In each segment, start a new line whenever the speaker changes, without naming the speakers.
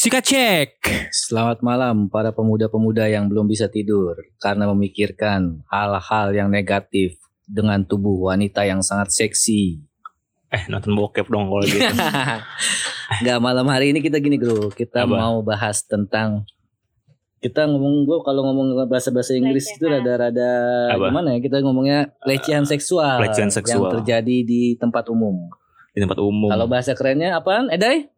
Sikat cek.
Selamat malam para pemuda-pemuda yang belum bisa tidur karena memikirkan hal-hal yang negatif dengan tubuh wanita yang sangat seksi.
Eh nonton bokep dong kalau gitu.
Gak malam hari ini kita gini bro, kita
Apa?
mau bahas tentang kita ngomong gue kalau ngomong bahasa bahasa Inggris itu
Pelecehan.
rada-rada
Apa?
gimana ya kita ngomongnya pelecehan seksual,
pelecehan seksual.
yang terjadi di tempat umum.
Di tempat umum.
Kalau bahasa kerennya apaan? Edai?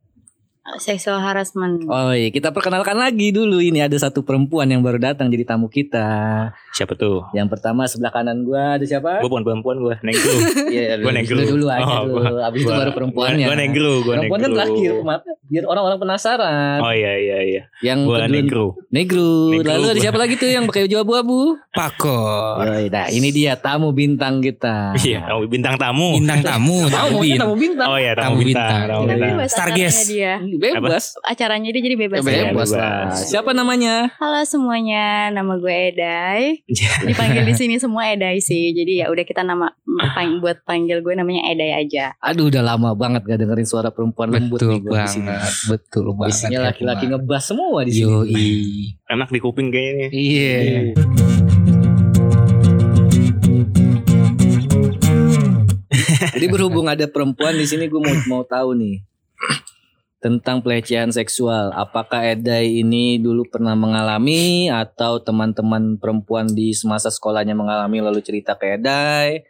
Sexual harassment.
Oh iya, kita perkenalkan lagi dulu ini ada satu perempuan yang baru datang jadi tamu kita.
Siapa tuh?
Yang pertama sebelah kanan gua ada siapa?
Gue bukan perempuan gue, negro.
Iya,
Gua
lu-
negro.
lu dulu aja
Oh,
dulu.
gua-
Abis itu
gua-
baru perempuannya.
Gue negro, gue negro.
Perempuan kan terakhir, biar orang-orang penasaran.
Oh iya iya iya.
Yang
negro.
negro.
Negro
Lalu ada
gua.
siapa lagi tuh yang pakai baju abu-abu?
Pakor.
Yoi, Nah, ini dia tamu bintang kita.
Iya, tamu bintang tamu.
Bintang tamu.
Tamu,
Tamu
bintang.
Oh iya, tamu
Tamu
bintang.
bintang.
Tamu bintang.
bebas
Star
acaranya
guest.
dia.
Bebas.
Acaranya dia jadi bebas.
Bebas.
ya.
bebas.
Siapa namanya?
Halo semuanya, nama gue Edai. Dipanggil di sini semua Edai sih. Jadi ya udah kita nama pang- buat panggil gue namanya Edai aja.
Aduh, udah lama banget gak dengerin suara perempuan lembut
Betul
nih
banget. Betul banget.
Isinya laki-laki ngebas semua di sini.
Yoi.
Enak di kuping kayaknya.
Iya.
Jadi berhubung ada perempuan di sini gue mau mau tahu nih tentang pelecehan seksual. Apakah Edai ini dulu pernah mengalami atau teman-teman perempuan di semasa sekolahnya mengalami lalu cerita ke Edai?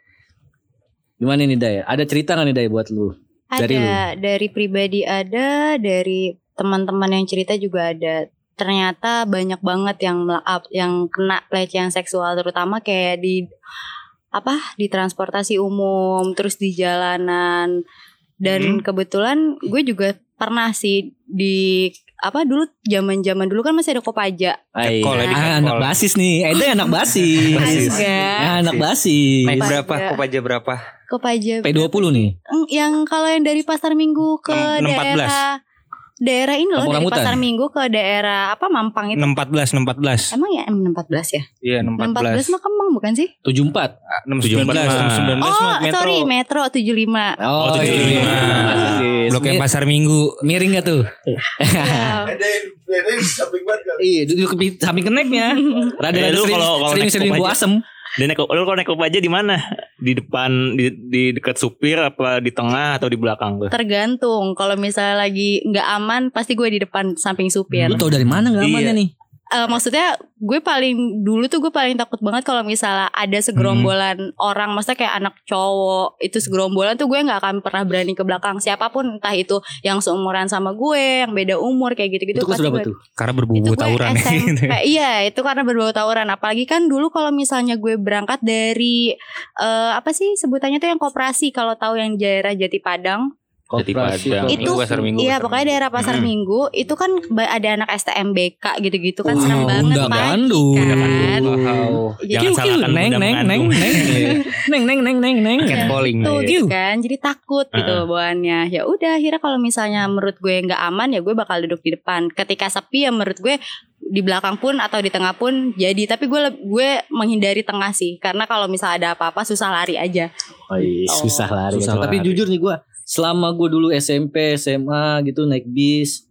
Gimana nih Dai? Ada cerita nggak nih Dai buat lu? Dari
Ada dari pribadi ada, dari teman-teman yang cerita juga ada. Ternyata banyak banget yang yang kena pelecehan seksual terutama kayak di apa di transportasi umum, terus di jalanan. Dan kebetulan gue juga pernah sih di apa dulu zaman-zaman dulu kan masih ada Kopaja.
Ay,
Cekol ya,
ah,
cekol.
anak basis nih. Edai anak basis.
Basis.
Enggak.
Ah, anak basis.
Naik
Kopaja.
berapa? Kopaja berapa?
Kopaja.
P20 nih.
Eng, Yang kalau yang dari Pasar Minggu ke
Enam- enam empat belas.
daerah daerah ini loh
Kampung
dari
Rambutan.
Pasar Minggu ke daerah apa Mampang itu.
614 614.
Emang ya M14 ya?
Iya,
14
614.
mah Kemang bukan sih?
74.
619 619
Oh,
metro.
sorry, Metro 75.
Oh,
Oh,
iya.
75.
Basis.
Blok yang pasar Minggu.
Miring gak tuh?
Iya.
kan.
Iya, duduk samping keneknya. Rada-rada
Eh,
sering,
kalau- kalau
sering, sering gua asem.
Dan naik, lu kalau naik aja di mana? Di depan, di, di dekat supir, apa di tengah atau di belakang tuh?
Tergantung. Kalau misalnya lagi nggak aman, pasti gue di depan samping supir.
Lu tau dari mana gak amannya
Iya.
nih?
Eh, maksudnya gue paling dulu tuh gue paling takut banget kalau misalnya ada segerombolan orang, maksudnya kayak anak cowok itu segerombolan tuh gue nggak akan pernah berani ke belakang siapa pun, entah itu yang seumuran sama gue, yang beda umur kayak gitu-gitu.
Itu
gue-
tuh?
Karena berbau tawuran.
SMP. iya, itu karena berbau tawuran. Apalagi kan dulu kalau misalnya gue berangkat dari eh, apa sih sebutannya tuh yang koperasi kalau tahu yang daerah Jati Padang.
Koperasi
Padang.
Itu
Minggu, Pasar Minggu,
iya pokoknya daerah pasar
Hmm.
minggu itu kan ada anak STMBK gitu-gitu kan
Wah,
serem banget
unda
pagi
gandul.
kan
Wow.
Jadi
Jangan
Kiu, kiu.
salahkan
neng,
bunda
neng, neng,
mengandung.
neng, neng, neng, neng, neng, neng.
Catcalling.
tuh
Iya.
gitu kan jadi takut gitu bawaannya ya udah akhirnya kalau misalnya menurut gue nggak aman ya gue bakal duduk di depan ketika sepi ya menurut gue di belakang pun atau di tengah pun jadi tapi gue gue menghindari tengah sih karena kalau misalnya ada apa-apa susah lari aja
Oh, iya,
Oh.
susah lari.
Susah
Tapi
lari.
jujur nih gue, selama gue dulu SMP, SMA gitu naik bis,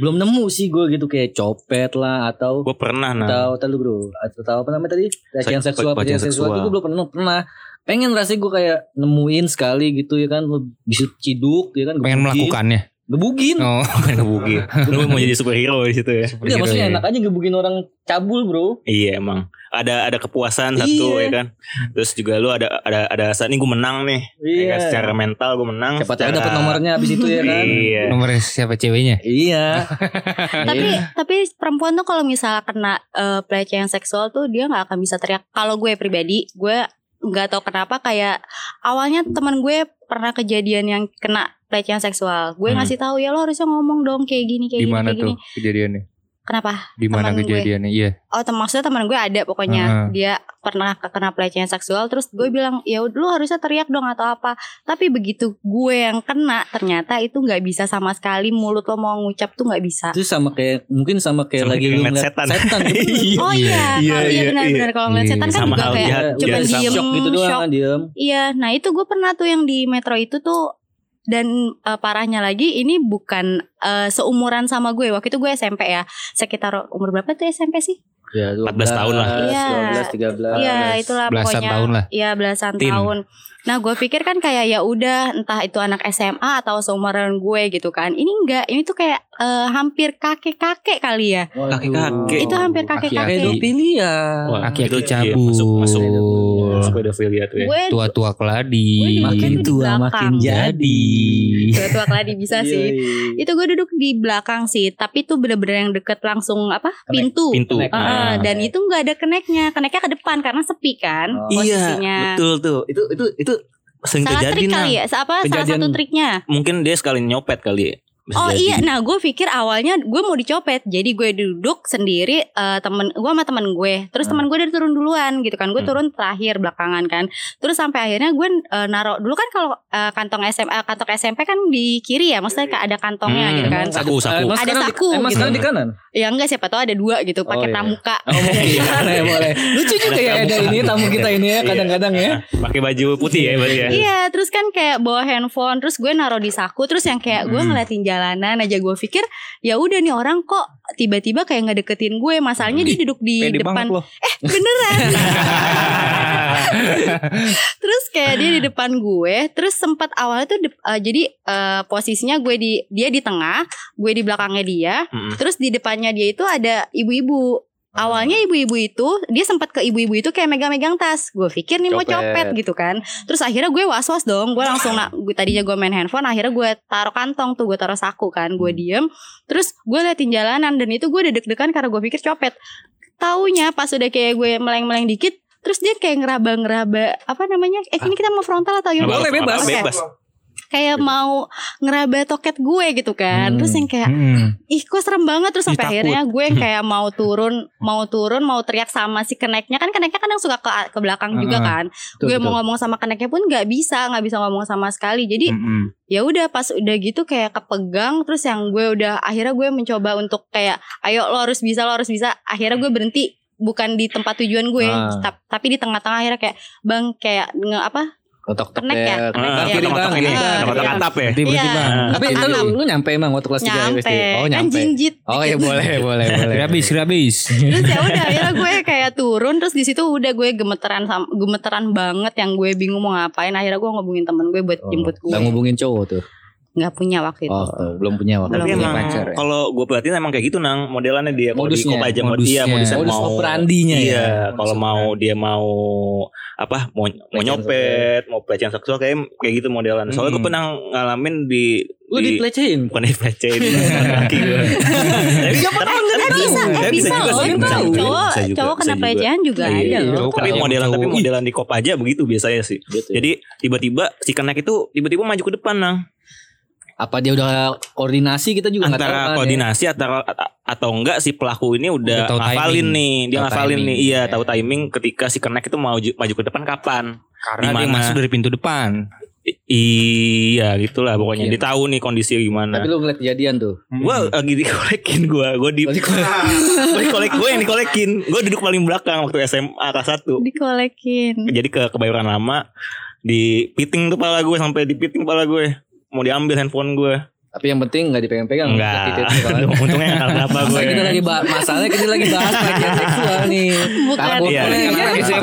belum nemu sih gue gitu kayak copet lah atau
Gue pernah nah.
atau lu bro atau tahu apa namanya tadi pelecehan
Sek-
seksual pelecehan seksual
seksual.
itu gue belum pernah pernah pengen rasanya gue kayak nemuin sekali gitu ya kan bisa ciduk ya kan
Pengen melakukannya.
Gebugin
Oh,
Pengen ngebugin. Lu mau jadi superhero di situ ya?
Enggak maksudnya enak aja gebugin orang cabul bro
Iya emang. Ada ada kepuasan satu
Iya.
ya kan. Terus juga lu ada ada ada saat ini gue menang nih. Ya kan? Secara mental gue menang.
siapa tahu
secara-
dapat nomornya abis itu ya kan
Iya.
Nomor siapa ceweknya?
iya
tapi tapi perempuan tuh kalau misalnya kena eh, pelecehan seksual tuh dia nggak akan bisa teriak kalau gue pribadi gue nggak tahu kenapa kayak awalnya teman gue pernah kejadian yang kena pelecehan seksual gue
Hmm.
ngasih tahu ya lo harusnya ngomong dong kayak gini kayak
Di
gini
mana
kayak
tuh
gini
kejadiannya?
kenapa
Di mana
Teman gue.
kejadiannya? Iya.
oh tem maksudnya teman gue ada pokoknya
Heeh.
dia pernah kena pelecehan seksual terus gue bilang ya udah lo harusnya teriak dong atau apa tapi begitu gue yang kena ternyata itu nggak bisa sama sekali mulut lo mau ngucap tuh nggak bisa
itu sama kayak mungkin sama kayak
Sama
lagi
kayak
lu
ngeliat setan.
setan gitu.
Oh
Iya,
iya,
iya,
kalau iya
iya,
benar-benar kalau ngeliat
iya.
setan kan
Sama
juga kayak cuma diem
shock gitu doang
shock.
kan diem
Iya, nah itu gue pernah tuh yang di metro itu tuh dan eh, parahnya lagi ini bukan eh, seumuran sama gue waktu itu gue SMP ya sekitar umur berapa tuh SMP sih
Ya,
14 tahun lah.
Iya.
12, 13.
Iya itulah
Belasan
pokoknya
tahun lah.
Iya belasan
Teen.
tahun Nah gue pikir kan kayak ya udah entah itu anak SMA atau seumuran gue gitu kan Ini enggak ini tuh kayak eh, hampir kakek-kakek kali ya.
Kakek-kakek.
Itu hampir kakek-kakek.
Pedofilia.
Itu- iya,
cabul.
masuk masuk masuk pedofilia tuh ya.
Tua-tua keladi.
Makin tua
belakang.
makin jadi.
tua keladi bisa sih
Iya,
Itu gue duduk di belakang sih Tapi tuh bener-bener yang deket langsung apa pintu
Pintu.
Connect.
Ah,
Ah.
dan itu nggak ada keneknya, keneknya ke depan karena sepi kan
Oh.
posisinya.
Betul tuh. Itu itu itu sering
Salah
terjadi
trik
nah.
kali ya, apa salah
Kejadian-
satu triknya?
Mungkin dia sekali nyopet kali ya. Bisa
Oh
jadi.
iya, nah gue pikir awalnya gue mau dicopet, jadi gue duduk sendiri eh, temen gue sama temen gue, terus
Hmm.
temen gue udah turun duluan gitu kan, gue
Hmm.
turun terakhir belakangan kan, terus sampai akhirnya gue eh, naruh dulu kan kalau eh, kantong SMA, kantong SMP kan di kiri ya, maksudnya kayak ada kantongnya
Hmm.
gitu kan,
Saku,
ada-
saku.
Emang
Ada
sekarang di-
saku
Emang
gitu.
di kanan?
ya enggak siapa tahu ada dua gitu, pakai
iya.
pramuka.
Oh boleh boleh. Lucu juga ya ada ini tamu kita ini ya kadang-kadang ya.
Pakai baju putih ya berarti ya.
Iya, terus kan kayak bawa handphone, terus gue naruh di saku, terus yang kayak gue
Hmm.
ngeliatin jalanan aja gue pikir ya udah nih orang kok tiba-tiba kayak nggak deketin gue, masalahnya dia duduk di
Pede
depan,
loh.
beneran. terus kayak dia di depan gue, terus sempat awalnya tuh eh, jadi eh, posisinya gue di dia di tengah, gue di belakangnya dia,
Mm-mm.
terus di depannya dia itu ada ibu-ibu. Awalnya ibu-ibu itu dia sempat ke ibu-ibu itu kayak megang-megang tas. Gue pikir nih mau
Copet.
copet gitu kan. Terus akhirnya gue was-was dong. Gue langsung na- gue tadinya gue main handphone, akhirnya gue taruh kantong tuh, gue taruh saku kan. Gue diem. Terus gue liatin jalanan dan itu gue deg-degan karena gue pikir copet. Taunya pas udah kayak gue meleng-meleng dikit, terus dia kayak ngeraba-ngeraba apa namanya? Eh ini kita mau frontal atau gimana?
Boleh, bebas.
Oke.
Bebas.
Kayak mau ngeraba toket gue gitu kan.
Hmm.
Terus yang kayak
Hmm.
ih kok serem banget terus sampai akhirnya gue yang kayak mau turun mau turun mau teriak sama si keneknya kan keneknya kan yang suka ke ke belakang juga
Ah,
kan
Betul,
gue
betul.
mau ngomong sama keneknya pun nggak bisa nggak bisa ngomong sama sekali jadi
Mm-mm.
ya udah pas udah gitu kayak kepegang terus yang gue udah akhirnya gue mencoba untuk kayak ayo lo harus bisa lo harus bisa akhirnya gue berhenti bukan di tempat tujuan gue
Ah.
tap- tapi di tengah-tengah akhirnya kayak bang kayak nge apa
Kotok
Kenek ya?
Ah,
kiri bang.
Ah,
kotak-kotak
iya.
atap ya.
Berarti berarti
Iya.
bang.
Tapi
Kotak
itu lu, nyampe emang waktu kelas 3
nyampe
Oh
kan
nyampe.
jinjit
Oh ya boleh boleh boleh.
Grabis, grabis.
terus ya udah akhirnya gue kayak turun terus di situ udah gue gemeteran sam- gemeteran banget yang gue bingung mau ngapain akhirnya gue ngubungin temen gue buat
Oh,
jemput gue
Udah ngubungin cowok tuh.
Nggak punya waktu itu
Oh, tuh, belum punya waktu
Belum
Tapi emang
pacar ya.
kalau gue perhatiin emang kayak gitu nang modelannya dia kalau di mod-
modusnya.
iya modusnya
Modus
mau
operandinya ya.
iya
Modus
kalau mau dia mau apa mau mau nyopet mau pelecehan seksual kayak kayak gitu modelan soalnya gue
Hmm.
pernah ngalamin di
Lu dipelecehin.
bukan dipelecehin di kaki gue tapi
Siapa tahu nggak
eh
tahu.
bisa bisa,
bisa juga
loh
juga,
cowok cowok kena
juga.
pelecehan juga
Iya,
ada loh
tapi modelan tapi modelan di Kopaja begitu biasanya sih jadi tiba-tiba si kenek itu tiba-tiba maju ke depan nang
apa dia udah koordinasi kita juga nggak tahu
antara
kan, ya.
koordinasi atau atau enggak si pelaku ini udah
Udah
ngafalin
timing.
nih dia
Tahu
ngafalin
timing,
nih iya tahu timing ketika si kenek itu mau ju- maju ke depan kapan
Karena dia
Di mana?
masuk dari pintu depan.
I- iya gitulah pokoknya
Iya.
dia tahu nih kondisi gimana
Tapi lu ngeliat kejadian tuh.
Gua lagi dikolekin gua, gua di gua dikolek gue yang dikolekin. Gua duduk paling belakang waktu SMA kelas 1.
dikolekin
Jadi ke kebayoran lama di piting tuh pala gue sampai di piting pala gue. Mau diambil handphone gue.
Tapi yang penting nggak dipegang-pegang.
Enggak.
kan.
Untungnya enggak kenapa gue.
Kita lagi bahas, masalahnya kita lagi bahas pelecehan seksual nih.
bukan
Takut
Iya.
Iya,
karena bisa.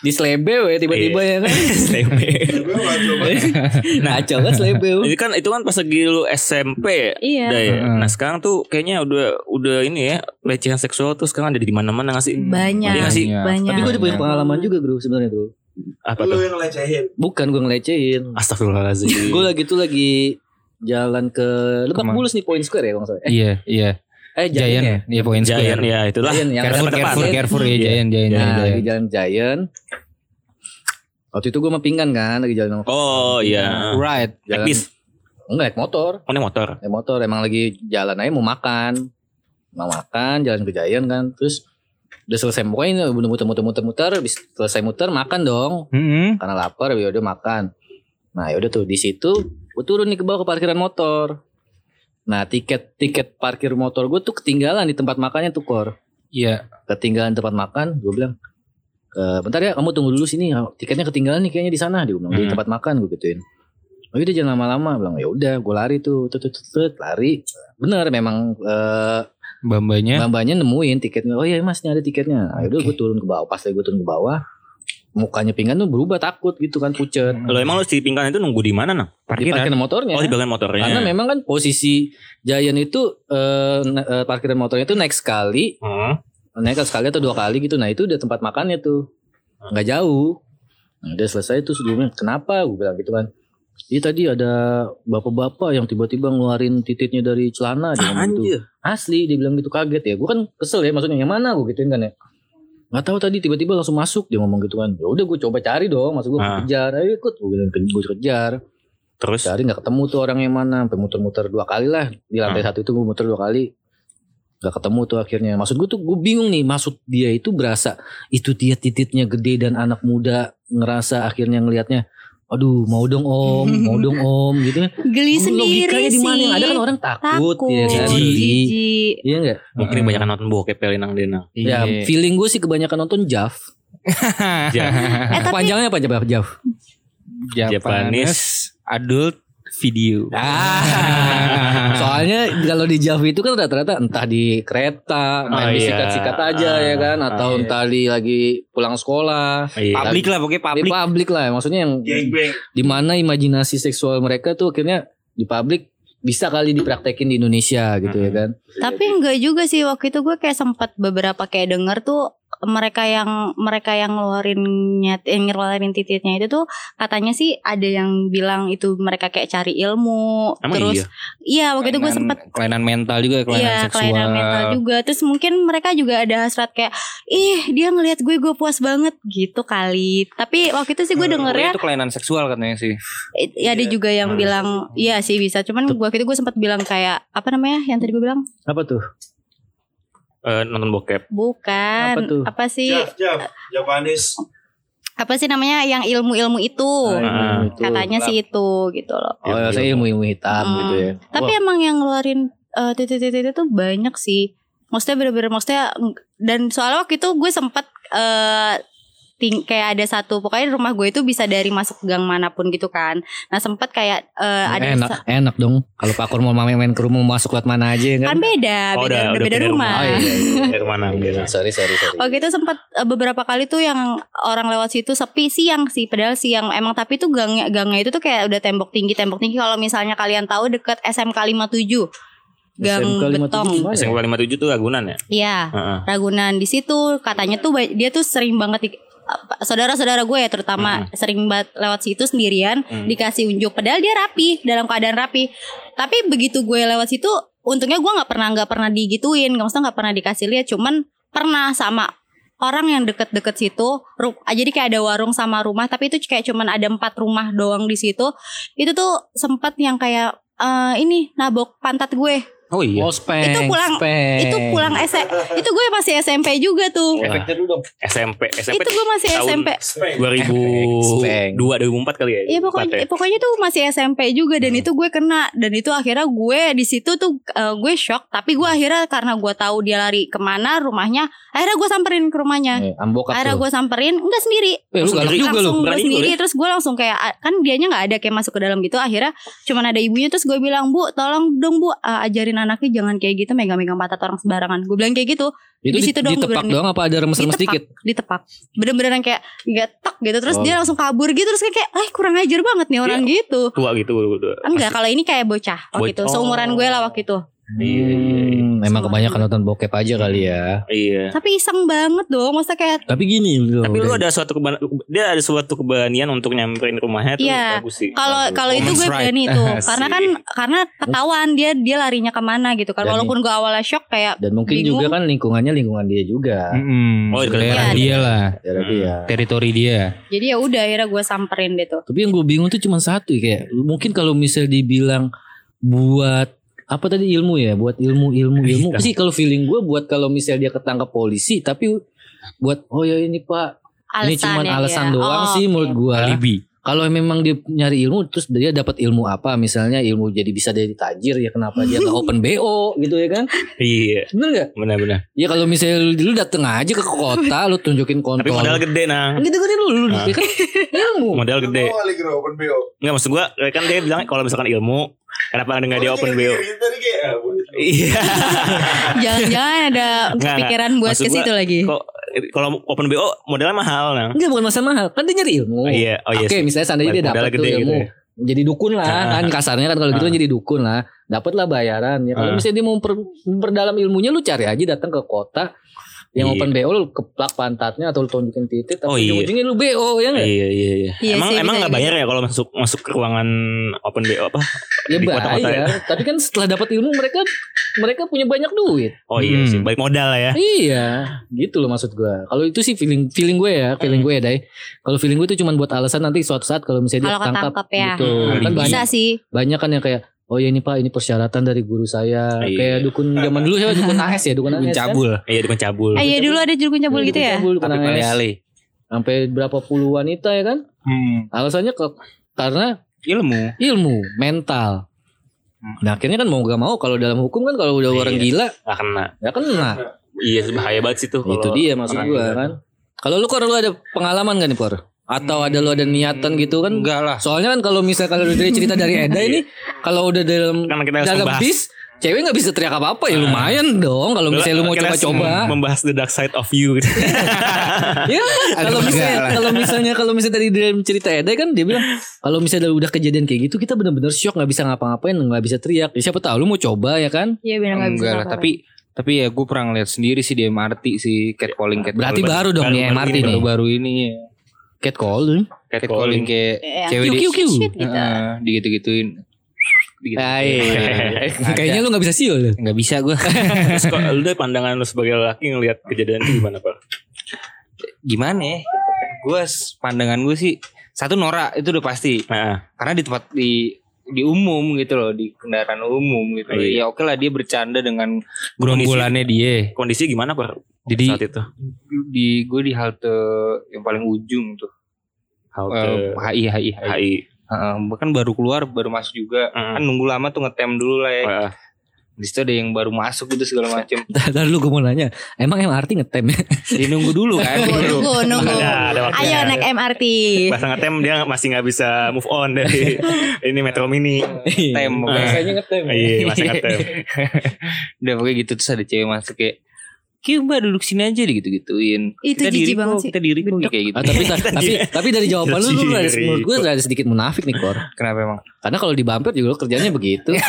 Di selebeu ya tiba-tiba ya kan.
Slebe.
Gak.
Nah coba selebeu.
Ini kan itu kan pas lagi lu SMP ya.
Iya.
Ya. Nah sekarang tuh kayaknya udah udah ini ya pelecehan seksual tuh sekarang ada di mana-mana nggak sih?
banyak
Iya nggak sih?
banyak
Tapi gue udah punya pengalaman juga bro sebenarnya bro.
Apa
Lu
tuh?
yang ngelecehin.
Bukan gue ngelecehin.
Astagfirullahaladzim.
gue lagi tuh lagi jalan ke Lebak
Ke mana?
Bulus nih Point Square ya kalau salah. Eh,
Iya, iya.
eh Giant,
Giant,
ya.
iya poin
Giant
square.
ya itulah.
Giant yang
Carrefour,
depan-
Carrefour. Carrefour ya,
Iya.
Giant, Giant,
Nah,
Giant,
lagi
Giant.
jalan Giant. Waktu itu gue mau pinggan kan, lagi jalan sama
Oh iya.
Right.
jalan.
Bis.
Enggak naik motor,
Oh ini motor.
naik motor emang lagi jalan aja mau makan. Mau makan, jalan ke Giant kan. Terus udah selesai pokoknya udah muter-muter-muter-muter, habis selesai muter makan dong.
Hmm.
Karena lapar, ya udah makan. Nah, ya udah tuh di situ gue turun nih ke bawah ke parkiran motor. Nah, tiket tiket parkir motor gue tuh ketinggalan di tempat makannya tuh kor.
Iya.
Ketinggalan tempat makan, gue bilang, "Eh, bentar ya kamu tunggu dulu sini, tiketnya ketinggalan nih kayaknya di sana. Dia bilang di
Hmm.
tempat makan gue gituin. oh udah jangan lama-lama bilang ya udah gue lari tuh tut, tut, tut, tut, lari bener memang eh,
Bambanya
mbak-mbaknya nemuin tiketnya. Oh iya mas ini ada tiketnya. Nah, udah gue turun ke bawah. Pas lagi gue turun ke bawah mukanya pinggan tuh berubah takut gitu kan pucet.
Kalau emang lu si pingkan itu nunggu di mana nang?
di
parkiran.
parkiran motornya.
Oh di bagian motornya.
karena memang kan posisi Giant itu eh, eh, parkiran motornya itu naik sekali.
Hmm.
naik sekali atau dua kali gitu. Nah itu udah tempat makannya tuh. Nggak jauh. Nah, udah selesai tuh sebelumnya. Kenapa? Gue bilang gitu kan Iya tadi ada bapak-bapak yang tiba-tiba ngeluarin titiknya dari celana dia gitu. Asli dia bilang gitu kaget ya. Gue kan kesel ya maksudnya yang mana gue gituin kan ya. Nggak tahu tadi tiba-tiba langsung masuk dia ngomong gitu kan. Ya udah gue coba cari dong, masuk gue
Ah.
kejar. Ayo ikut gue bilang gue kejar.
Terus
Cari nggak ketemu tuh orang yang mana. Sampai muter-muter dua kali lah di lantai satu itu gue muter dua kali. Gak ketemu tuh akhirnya. Maksud gue tuh gue bingung nih. Maksud dia itu berasa itu dia titiknya gede dan anak muda ngerasa akhirnya ngelihatnya. Aduh mau dong om, mau dong om gitu ya.
Geli sendiri
Logikanya di
sih.
mana? Yang ada kan orang takut,
Takut.
ya kan.
Jijik.
Iya enggak?
mungkin banyak nonton bokep kali nang Denang.
Ya,
Iya.
feeling gue sih kebanyakan nonton Jav.
Ya.
Eh tapi
Panjangnya apa Jav? Jav?
Japanese adult video.
Ah. Soalnya kalau di Jav itu kan rata-rata entah di kereta, main
Oh, iya.
disikat-sikat aja ya kan,
Ah,
atau
iya.
entah di lagi pulang sekolah.
Iya.
Publik lah pokoknya
Di
publik.
publik lah, maksudnya yang
Gangbang.
di mana imajinasi seksual mereka tuh akhirnya di publik bisa kali dipraktekin di Indonesia gitu ya kan.
Tapi enggak juga sih waktu itu gue kayak sempat beberapa kayak denger tuh mereka yang mereka yang ngeluarin nyet yang ngeluarin titiknya itu tuh katanya sih ada yang bilang itu mereka kayak cari ilmu
Emang
terus
iya?
iya waktu itu gue
Kelainan-
sempet
kelainan mental juga, kelainan
Iya
seksual.
kelainan mental juga Terus mungkin mereka juga ada hasrat kayak Ih dia ngelihat gue gue puas banget gitu kali Tapi waktu itu sih gue
Pokoknya
dengernya
itu kelainan seksual katanya sih.
eh, Ya ada juga yang bilang Iya sih bisa Cuman waktu itu gue sempat bilang kayak Apa namanya yang tadi gue bilang
Apa tuh?
Eh, nonton bokep.
Bukan
Apa tuh?
Apa sih
Jav. Japanese.
Apa sih namanya yang ilmu-ilmu itu
itu.
Katanya sih itu gitu loh
Oh, ya, saya ilmu-ilmu hitam
Hmm.
gitu ya.
Tapi emang yang ngeluarin eh, titik-titik itu banyak sih. Maksudnya bener-bener maksudnya dan soalnya waktu itu gue sempat eh ting kayak ada satu pokoknya rumah gue itu bisa dari masuk gang mana pun gitu kan. Nah sempat kayak eh, ada
enak, enak dong. Kalau Pak Kur mau main-main ke rumah masuk lewat mana aja ya
kan
kan?
beda,
Oh,
beda,
udah-
udah
udah
beda
pindah
rumah.
Oh, iya, iya.
Mana? Denang?
Sorry, sorry, sorry.
Waktu itu sempat eh, beberapa kali tuh yang orang lewat situ sepi siang sih, padahal siang emang tapi tuh gangnya gangnya itu tuh kayak udah tembok tinggi tembok tinggi. Kalau misalnya kalian tahu deket SMK 57 gang
SMK 57
betong.
SMK 57 tuh Ragunan ya?
Iya.
Heeh.
Ragunan di situ katanya tuh dia tuh sering banget saudara-saudara gue ya terutama sering banget lewat situ sendirian
Hmm.
dikasih unjuk. Padahal dia rapi dalam keadaan rapi. Tapi begitu gue lewat situ untungnya gue nggak pernah nggak pernah digituin. Nggak maksudnya nggak pernah dikasih lihat cuman pernah sama orang yang deket-deket situ. Ru- ah, jadi kayak ada warung sama rumah tapi itu kayak cuman ada empat rumah doang di situ. Itu tuh sempat yang kayak eh, ini nabok pantat gue
Oh iya.
Oh, spank,
Itu pulang-
spank.
itu pulang S itu gue masih SMP juga tuh
Efeknya dulu dong. SMP. SMP
itu gue masih
tahun
SMP
2002 2004 kali ya.
Iya pokoknya
ya?
pokoknya tuh masih SMP juga dan itu gue kena dan itu akhirnya gue di situ tuh eh, gue shock tapi gue akhirnya karena gue tahu dia lari ke mana rumahnya akhirnya gue samperin ke rumahnya
Eh, ambok
akhirnya gue samperin enggak sendiri
Eh, lu galak
sendiri.
juga lu.
langsung gue
berani
sendiri
juga
terus gue langsung kayak ah, kan dianya nggak ada kayak masuk ke dalam gitu akhirnya cuman ada ibunya terus gue bilang bu tolong dong bu eh, ajarin anaknya jangan kayak gitu megang-megang pantat orang sembarangan. Gue bilang kayak gitu.
Itu
di
di,
situ dong gue
ditepak doang apa ada remes-remes dikit?
ditepak. Bener-bener yang kayak getok gitu. Terus
Oh.
dia langsung kabur gitu. Terus kayak ah kurang ajar banget nih orang gitu.
Tua gitu
enggak kalau ini kayak bocah waktu
Boc-
itu. Seumuran gue lah waktu itu.
Iya, iya, iya.
Emang kebanyakan nonton bokep aja kali ya.
Iya.
tapi iseng banget dong masa kayak
Tapi gini loh.
Tapi lu ada suatu keban dia ada suatu keberanian untuk nyamperin rumahnya tuh
Iya.
bagus sih.
kalau kalau itu gue
right.
berani tuh
Asik.
karena kan karena ketahuan dia dia larinya ke mana gitu kan
Dan-
walaupun gue awalnya shock kayak
dan mungkin
bingung.
juga kan lingkungannya lingkungan dia juga.
Mm-mm.
Oh, itu
daerah
kan.
dia lah,
Daerah dia.
teritori dia.
jadi ya udah akhirnya gue samperin deh tuh
Tapi yang gue bingung tuh cuma satu ya, kayak mungkin kalau misal dibilang buat apa tadi ilmu ya, buat ilmu ilmu ilmu. sih kalau feeling gue buat kalau misal dia ketangkap polisi, tapi buat oh ya ini pak, ini cuma
Alasannya
alasan
dia.
doang
Oh,
sih
oke.
menurut gue.
Alibi.
kalau memang dia nyari ilmu terus dia dapat ilmu apa misalnya ilmu jadi bisa jadi tajir ya kenapa dia nggak open BO gitu ya kan
Iya.
bener nggak
Benar-benar.
ya kalau misalnya lu, lu dateng aja ke kota lu tunjukin
Tapi
kontol
modal gede nah.
gitu kan lu, lu
Ah.
ya kan ilmu
Modal gede.
BO.
Enggak maksud gua kan dia bilang kalau misalkan ilmu kenapa enggak dia open BO?
Gitu ah, boleh.
Iya.
Jangan-jangan ada
Nggak,
pikiran buat ke situ
gua,
lagi.
Kok kalau open BO modalnya mahal nah.
Enggak bukan masalah mahal kan dia nyari ilmu
Oh, iya, oh iya.
Oke,
sih.
misalnya seandainya dia dapat tuh
gede
ilmu,
gitu ya.
jadi dukun lah
Ah.
kan kasarnya kan kalau gitu
Ah.
kan jadi dukun lah, dapatlah bayaran ya. Kalau
Ah.
misalnya dia mau memper, memperdalam ilmunya, lu cari aja datang ke kota yang
Iya.
open BO, lu keplak pantatnya atau lu tunjukin titik, tapi
Oh, iya.
ujung-ujungnya lu BO ya nggak?
Iya iya iya.
Iya
emang
sih,
emang
bisa
nggak bayar ya kalau masuk masuk ke ruangan open BO apa?
Ya
di kota-kota
bayar, tapi kan setelah dapat ilmu mereka mereka punya banyak duit.
Oh iya
Hmm.
sih, balik modal lah ya.
Iya, gitu loh maksud gua. Kalau itu sih feeling feeling gue ya, feeling gue ya, Dai. Kalau feeling gue itu cuma buat alasan nanti suatu saat kalau misalnya dia ketangkap
ya.
gitu.
Hmm.
Kan
Bisa
banyak
sih.
banyak kan yang kayak oh ya ini Pak, ini persyaratan dari guru saya.
Iya.
Kayak dukun zaman dulu ya, dukun AS ya, dukun AS. kan?
Cabul.
Iya dukun cabul.
Eh iya dulu ada jurukun cabul
Iya,
gitu
dukun
ya.
cabul, dukun
Tapi alih-alih.
Sampai berapa puluh wanita ya kan?
Hmm.
Alasannya ke karena
Ilmu.
ilmu, mental. Nah akhirnya kan mau gak mau kalau dalam hukum kan kalau udah
Iya.
orang gila
Gak kena.
ya kena.
Iya bahaya banget sih tuh.
itu dia maksud gua kan. Kalau lu kalau lu ada pengalaman kan nih Por? Atau ada lu ada niatan gitu kan?
Enggak lah.
Soalnya kan kalau misalnya kalau dari cerita dari Eda ini kalau udah dalam
Karena kita
dalam
membahas.
bis cewek nggak bisa teriak apa apa ya lumayan dong kalau misalnya lu mau coba-coba.
membahas the dark side of you gitu.
ya kalau misalnya kalau misalnya kalau misalnya dari dalam cerita Eda kan dia bilang kalau misalnya udah kejadian kayak gitu kita benar-benar shock nggak bisa ngapa-ngapain nggak bisa teriak. Ya, siapa tahu lu mau coba ya kan?
Iya benar nggak bisa.
Enggak lah. Tapi tapi ya gue pernah ngeliat sendiri sih di MRT si catcalling catcalling.
Berarti baru dong
baru-
nih
baru
MRT
ini,
nih.
baru-baru ini ya.
Catcalling.
Catcalling kayak
Eh,
cewek di
kiu, shit gitu.
Digitu.
Ah, iya. Kayaknya lu nggak bisa siul lu.
nggak bisa gue.
Terus kok lu deh pandangan lu sebagai laki ngelihat kejadian itu gimana pak?
Gimana ya? Gue pandangan gue sih satu norak itu udah pasti.
Nah,
Karena di tempat di di umum gitu loh di kendaraan umum gitu
Iya.
ya oke lah dia bercanda dengan gerombolannya dia
kondisi gimana pak?
Jadi-
saat itu
di gue di halte yang paling ujung tuh
halte
Eh, HI HI HI
HI.
Heeh, bahkan baru keluar baru masuk juga
Hmm.
kan nunggu lama tuh ngetem dulu lah ya
Wah,
di situ ada yang baru masuk gitu segala macam
Tadi lu gue mau nanya, emang MRT ngetem ya?
jadi nunggu dulu kan
Nunggu, nunggu, nunggu.
Ada, ada.
Ayo naik MRT.
Bahasa ngetem dia masih nggak bisa move on dari ini Metro Mini.
Tem.
Biasanya ngetem.
Iya, masih ngetem.
udah pokoknya gitu terus ada cewek masuk kayak Kyu mbak duduk sini aja gitu-gituin
Itu
Kita
jijik
diri
banget
kok,
sih.
Kita diri kok kayak gitu
Ah, tapi tapi tapi dari jawaban lu lu ada, menurut gue ada sedikit munafik nih Kor.
Kenapa emang?
Karena kalau di bumper juga lu kerjanya begitu.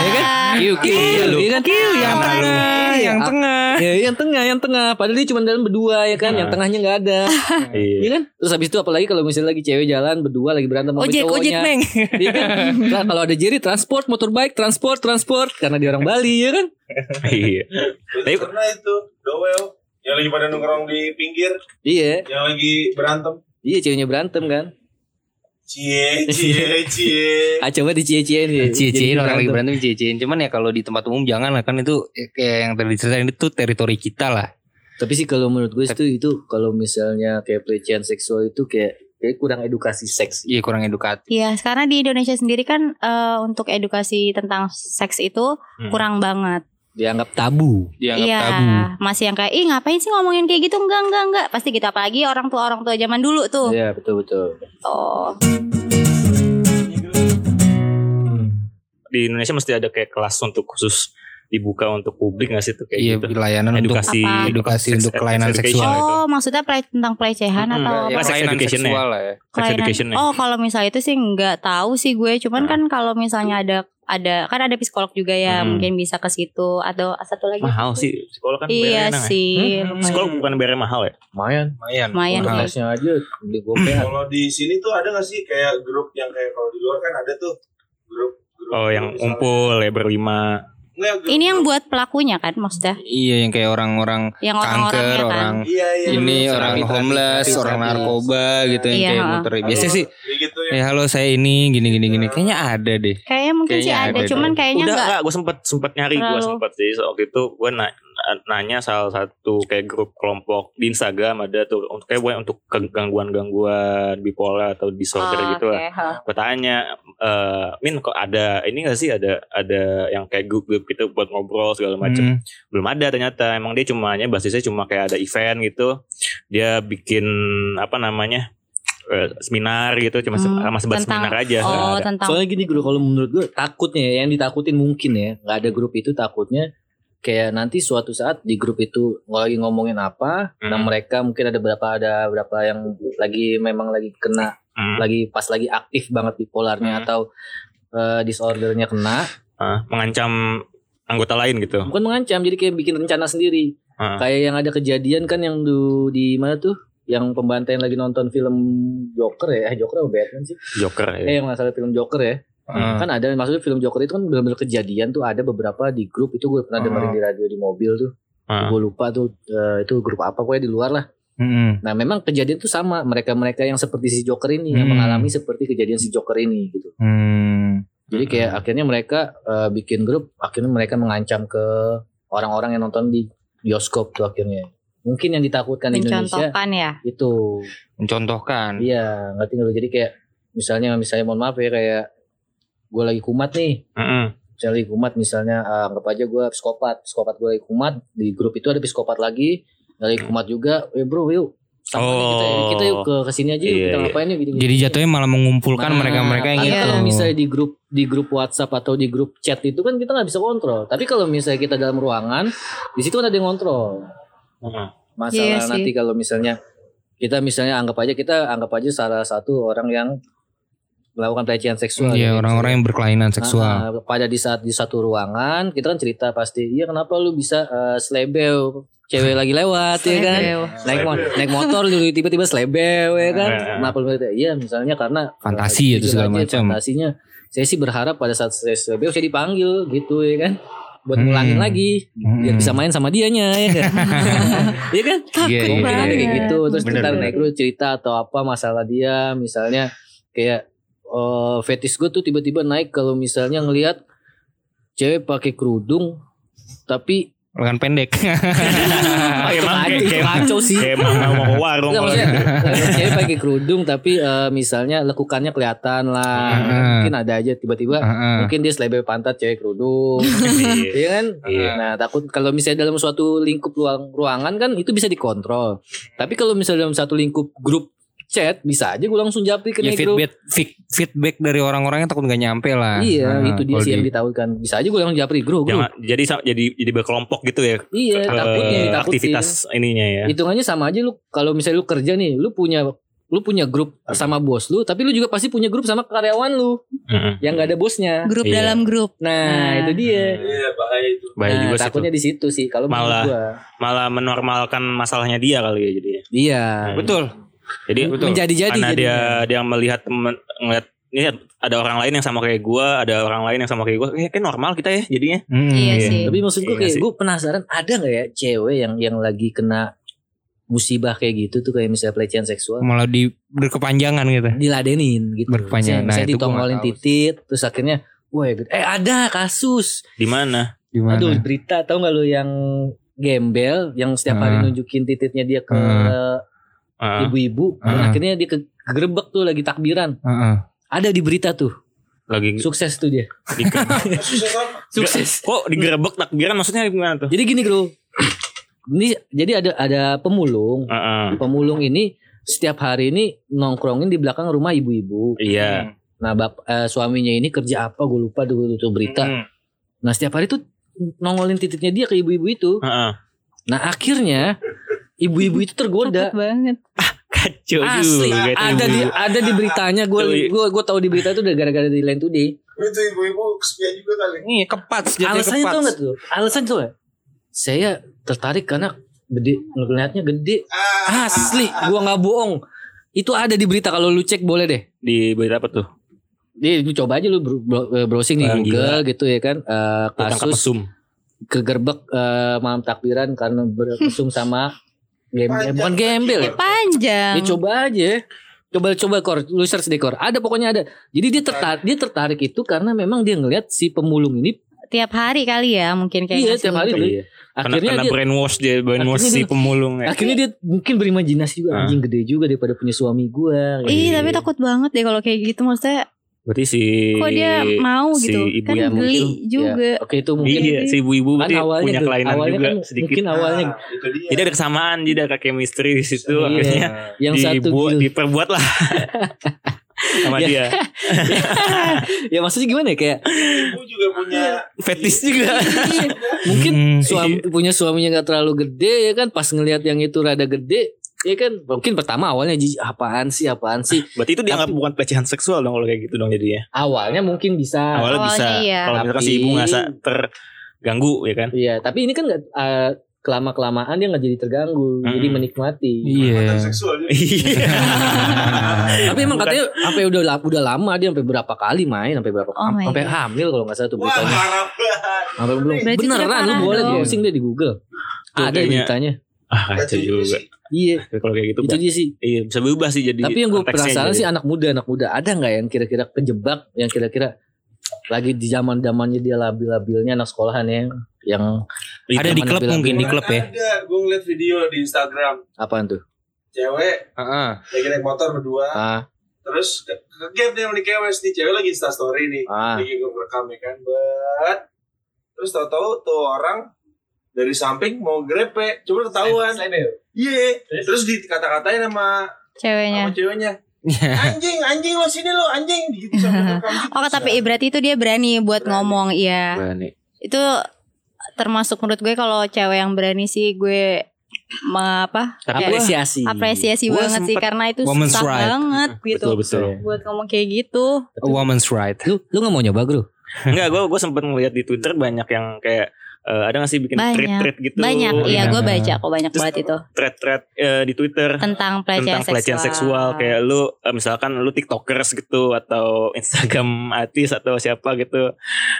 Iya kan?
Kyu, Kyu,
iya kan?
yang
Apa lu?
tengah,
Iya,
yang
ah,
tengah
Ya, yang tengah, yang tengah. Padahal dia cuma dalam berdua ya kan, yang
Ah.
tengahnya nggak ada. Iya
Iya.
kan? Terus habis itu apalagi kalau misalnya lagi cewek jalan berdua lagi berantem sama
Ojek, ojek
cowoknya.
neng.
Iya kan? Nah, kalau ada Jerry transport motorbike, transport, transport karena dia orang Bali ya kan?
Iya. Tapi
Karena itu Dowel yang lagi pada nongkrong di pinggir,
Iya,
yang lagi berantem.
iya ceweknya berantem kan.
Cie, cie, cie.
Ah coba dicie-ciein ya.
Cie-ciein orang lagi
berantem.
berantem cie-ciein Cuman ya kalau di tempat umum jangan lah Kan itu eh, kayak yang tadi diceritain itu teritori kita lah
Tapi sih kalau menurut gue itu itu kalau misalnya kayak pelecehan seksual itu kayak kayak kurang edukasi seks.
Iya kurang edukatif
Iya, karena di Indonesia sendiri kan eh, untuk edukasi tentang seks itu
Hmm.
kurang banget.
Dianggap tabu.
Dianggap
Iya,
tabu
masih yang kayak ih ngapain sih ngomongin kayak gitu? Enggak, enggak, enggak. Pasti gitu apalagi orang tua orang tua zaman dulu tuh.
Iya, betul betul.
Oh.
di Indonesia mesti ada kayak kelas untuk khusus dibuka untuk publik nggak sih tuh kayak
Iya
gitu.
layanan untuk
Edukasi,
Apa?
Edukasi
sex-
untuk kelainan seksual.
education.
Oh, maksudnya play, tentang pelecehan
Mm-mm.
atau
Apa
Ya,
sex
seksual lah ya
Sex
kelainan?
education-nya.
Oh, kalau misalnya itu sih nggak tahu sih gue. Cuman
Nah.
kan kalau misalnya ada ada kan ada psikolog juga ya
Hmm.
mungkin bisa ke situ atau satu lagi.
mahal sih psikolog kan
Iya
bayarnya enak ya.
sih.
Hmm.
Psikolog bukan bayarnya mahal ya?
Lumayan.
Lumayan
Lumayan, iya.
Tesnya aja di gopay.
Kalau di sini tuh ada gak sih kayak grup yang kayak kalau di luar kan ada tuh grup. grup
Oh yang
misalnya-
ngumpul ya berlima.
Ini yang buat pelakunya kan maksudnya?
Iya yang kayak orang-orang
Yang
kanker,
kan.
orang
Iya, iya.
ini
Terapi,
orang homeless, orang narkoba gitu yang
Iya,
kayak
ha.
muter. Biasanya sih
kayak gitu
Eh halo saya ini gini gini gini. Kayaknya ada deh.
Kayaknya mungkin sih
Kayaknya
ada,
ada
cuman
deh.
kayaknya
Udah
enggak.
enggak, gue sempet sempet nyari, gue sempet sih waktu itu gue na- nanya salah satu kayak grup kelompok di Instagram ada tuh untuk kayak buat untuk gangguan-gangguan bipolar atau disorder
Oh,
gitu lah.
oke, ha.
Gue tanya, eh Min kok ada ini gak sih ada ada yang kayak grup-grup gitu buat ngobrol segala macam.
Hmm.
Belum ada ternyata. Emang dia cuma hanya basisnya cuma kayak ada event gitu. Dia bikin apa namanya? eh, seminar gitu cuma
Hmm,
sama sebat
tentang-
seminar aja.
Oh, tentang
Soalnya gini bro, kalau menurut gue takutnya ya, yang ditakutin mungkin ya, nggak ada grup itu takutnya kayak nanti suatu saat di grup itu lagi ngomongin apa, nah
Hmm.
mereka mungkin ada berapa ada berapa yang lagi memang lagi kena,
Hmm.
lagi pas lagi aktif banget bipolarnya
Hmm.
atau eh, disordernya kena,
Ah, mengancam anggota lain gitu.
bukan mengancam, jadi kayak bikin rencana sendiri.
Ah.
Kayak yang ada kejadian kan yang du, di mana tuh? Yang pembantaian lagi nonton film Joker ya, eh, Joker atau Batman sih?
Joker ya.
Eh yang masalah film Joker ya.
Hmm.
kan ada maksudnya film Joker itu kan benar-benar kejadian tuh ada beberapa di grup itu gue pernah
Hmm.
dengerin di radio di mobil tuh
Ah.
gue lupa tuh eh, itu grup apa pokoknya di luar lah
Hmm.
nah memang kejadian tuh sama mereka-mereka yang seperti si Joker ini yang
Hmm.
mengalami seperti kejadian si Joker ini gitu
Hmm.
jadi kayak akhirnya mereka eh, bikin grup akhirnya mereka mengancam ke orang-orang yang nonton di bioskop tuh akhirnya mungkin yang ditakutkan di Indonesia
mencontohkan ya.
itu
Mencontohkan.
iya ngerti nggak lu? jadi kayak misalnya misalnya mohon maaf ya kayak gue lagi kumat nih.
Mm-mm.
misalnya lagi kumat misalnya ah, anggap aja gue psikopat. Psikopat gue lagi kumat di grup itu ada psikopat lagi. Lagi kumat juga. Eh bro yuk. Sama nih kita
Oh.
kita yuk ke ke sini aja yuk.
Iya,
kita
iya.
ngapain yuk? Gini,
Jadi jatuhnya malah mengumpulkan mereka-mereka yang itu.
kalau misalnya di grup di grup WhatsApp atau di grup chat itu kan kita nggak bisa kontrol. Tapi kalau misalnya kita dalam ruangan di situ kan ada yang kontrol masalah
Iya sih.
nanti kalau misalnya kita misalnya anggap aja kita anggap aja salah satu orang yang melakukan pelecehan seksual
Iya
ya,
orang-orang yang berkelainan seksual.
Ah, ah, pada di saat di satu ruangan kita kan cerita pasti iya kenapa lu bisa eh, slebeo cewek lagi lewat ya kan naik mo- naik motor lu tiba-tiba slebeo ya kan
Ah.
kenapa lu gitu? iya misalnya karena
Fantasi
eh,
itu segala
aja,
macam.
fantasinya saya sih berharap pada saat saya slebeo saya dipanggil gitu ya kan buat
Hmm.
ngulangin lagi biar
Hmm.
bisa main sama dianya ya kan Iya kan
Iya, iya,
mungkin ada
iya.
kayak gitu terus
Bener,
ntar
bener.
naik lu cerita atau apa masalah dia misalnya kayak eh fetis gue tuh tiba-tiba naik kalau misalnya ngelihat cewek pakai kerudung tapi
Lengan pendek.
Kayak,
kacau sih
kayak emang mau ke warung.
Enggak,
kalau
maksudnya eh, cewek pakai kerudung tapi eh, misalnya lekukannya kelihatan lah
Hmm.
mungkin ada aja tiba-tiba
Heeh.
mungkin dia selebe pantat cewek kerudung
Iya.
Iya kan?
Iya.
Nah, takut kalau misalnya dalam suatu lingkup ruang, ruangan kan itu bisa dikontrol. Tapi kalau misalnya dalam satu lingkup grup chat bisa aja gue langsung japri ke
Ya
negro.
feedback feed- feedback dari orang-orangnya takut nggak nyampe lah.
Iya,
Nah,
itu dia sih yang
di-
ditakutin. Bisa aja gue langsung japri, bro, bro.
Jangan, jadi jadi jadi berkelompok gitu ya.
Iya,
eh,
takutnya ditakutin.
aktivitas ininya ya.
Hitungannya sama aja lu kalau misalnya lu kerja nih, lu punya lu punya grup sama bos lu, tapi lu juga pasti punya grup sama karyawan lu
Mm-mm.
yang gak ada bosnya.
Grup
Iya.
dalam grup.
Nah,
Nah.
itu dia.
Iya bahaya itu.
Bahaya
nah,
juga sih
takutnya di situ sih kalau
Malah.
gua.
Malah menormalkan masalahnya dia kali ya jadinya.
Iya.
Betul.
Jadi
Menjadi-jadi
karena dia
jadinya.
dia melihat temen ngeliat ini ada orang lain yang sama kayak gua, ada orang lain yang sama kayak gua, kayak, kayak normal kita ya jadinya.
Hmm.
Iya
Iya.
sih.
Tapi maksud gue
Iya
kayak gue penasaran ada nggak ya cewek yang yang lagi kena musibah kayak gitu tuh kayak misalnya pelecehan seksual
Malah di berkepanjangan gitu.
diladenin gitu.
Berkepanjangan. Nah,
Saya
itu gua
ditongolin titit terus akhirnya wah eh ada kasus.
Di mana?
Gimana?
Aduh berita tahu nggak lu yang gembel yang setiap hari nunjukin tititnya dia ke
Ah.
ibu-ibu dan
Ah.
akhirnya dia ke kegerebek tuh lagi takbiran.
Heeh.
Ada di berita tuh.
lagi
Sukses tuh dia. Sukses.
kok digerebek takbiran maksudnya gimana tuh?
Jadi gini, Bro. Ini jadi ada ada pemulung.
Heeh.
pemulung ini setiap hari ini nongkrongin di belakang rumah ibu-ibu.
Iya.
Nah, bap, eh, suaminya ini kerja apa? Gue lupa dulu tuh berita.
Mm.
Nah, setiap hari tuh nongolin titiknya dia ke ibu-ibu itu.
Heeh.
Nah, akhirnya ibu-ibu itu tergoda.
Takut banget.
Kacau
Asli
juga
ada di ada di beritanya gue
Tuh,
gue gue tahu di berita itu udah gara-gara di Line Today.
Itu ibu-ibu kesepian juga kali.
Iya kepat
Alasannya tuh enggak tuh? Alasan tuh nggak? Saya tertarik karena gede ngelihatnya gede.
Ah,
Asli, gua nggak bohong. Itu ada di berita kalau lu cek boleh deh.
di berita apa tuh?
Di, lu coba aja lu bro- browsing di
Ah,
Google gitu ya kan. Eh,
Tangkap
kasus kegerbek eh, malam takbiran karena bermesum sama gembel. Bukan gembel ya.
Panjang.
Ya coba aja. Coba coba kor, lu search deh kor. Ada pokoknya ada. Jadi dia tertarik dia tertarik itu karena memang dia ngelihat si pemulung ini
Tiap hari kali ya mungkin kayak
iya tiap hari
gitu.
Iya. Kena,
Akhirnya
kena
dia
brainwash dia brainwash si
dia-
pemulung ya.
akhirnya dia mungkin berimajinasi juga
Ah.
anjing gede juga daripada punya suami gua.
Ih tapi takut banget deh kalau kayak gitu maksudnya
Berarti si
kok dia mau
si
gitu
ibu
kan
ya,
geli
mungkin.
juga.
Oke itu mungkin
Iya, si ibu-ibu
kan awalnya
punya kelainan
awalnya
juga
kan
sedikit.
mungkin awalnya
Nah, itu dia.
Jadi ada kesamaan, jadi ada chemistry di situ
Iya.
akhirnya
yang satu
dibuat,
gitu.
diperbuat lah sama
Ya.
dia.
ya maksudnya gimana ya kayak
ibu juga punya
Fetis juga.
mungkin
Hmm,
suami punya suaminya nggak terlalu gede ya kan pas ngelihat yang itu rada gede ya kan mungkin pertama awalnya jijik apaan sih apaan sih
Berarti itu dianggap bukan pelecehan seksual dong kalau kayak gitu dong jadinya.
awalnya mungkin bisa
Awalnya bisa.
Iya.
Kalau misalkan si ibu ngerasa terganggu ya kan.
iya tapi ini kan nggak kelama kelamaan dia nggak jadi terganggu
Mm-mm.
jadi menikmati
Iya.
Iya.
tapi emang katanya sampai udah udah lama dia sampai berapa kali main sampai berapa
Oh
sampai hamil kalau nggak salah tuh
wah
beritanya sampai belum beneran lu boleh browsing deh di Google
Tuh,
ada beritanya
Ah, kacau juga.
iya
Tapi kalau kayak gitu
itu dia sih
iya bisa berubah sih jadi.
Tapi yang gue penasaran
jadi.
sih anak muda anak muda ada nggak yang kira-kira kejebak yang kira-kira lagi di zaman zamannya dia labil-labilnya anak sekolahan ya yang
Ada di klub mungkin di klub ya.
ada gue ngeliat video di Instagram
apaan tuh?
cewek
Heeh.
lagi naik motor berdua
Ah,
terus ke, ke gap dia nih kewes nih cewek lagi insta story nih
ah.
lagi gue rekam ya kan bet terus tahu-tahu tuh orang dari samping mau grepe coba ketahuan iya terus dikata-katain sama
Ceweknya.
sama ceweknya anjing anjing lo sini lo anjing gitu rekam gitu.
Oh tapi berarti itu dia berani buat
Berani.
ngomong iya.
Berani.
Itu termasuk menurut gue kalau cewek yang berani sih gue apa
apresiasi.
apresiasi
Gua
banget sih karena itu
woman's
susah
right.
banget gitu
Betul betul.
buat ngomong kayak gitu.
A woman's right.
Lu lu nggak mau nyoba bro?
Enggak, gue gue sempet ngeliat di Twitter banyak yang kayak eh, ada gak sih bikin thread-thread gitu.
Banyak, iya. Gue baca kok banyak
Terus-
banget itu.
Thread-thread eh, di Twitter
tentang pelecehan,
tentang pelecehan seksual. kayak lu eh, misalkan lu tiktokers gitu atau instagram artis atau siapa gitu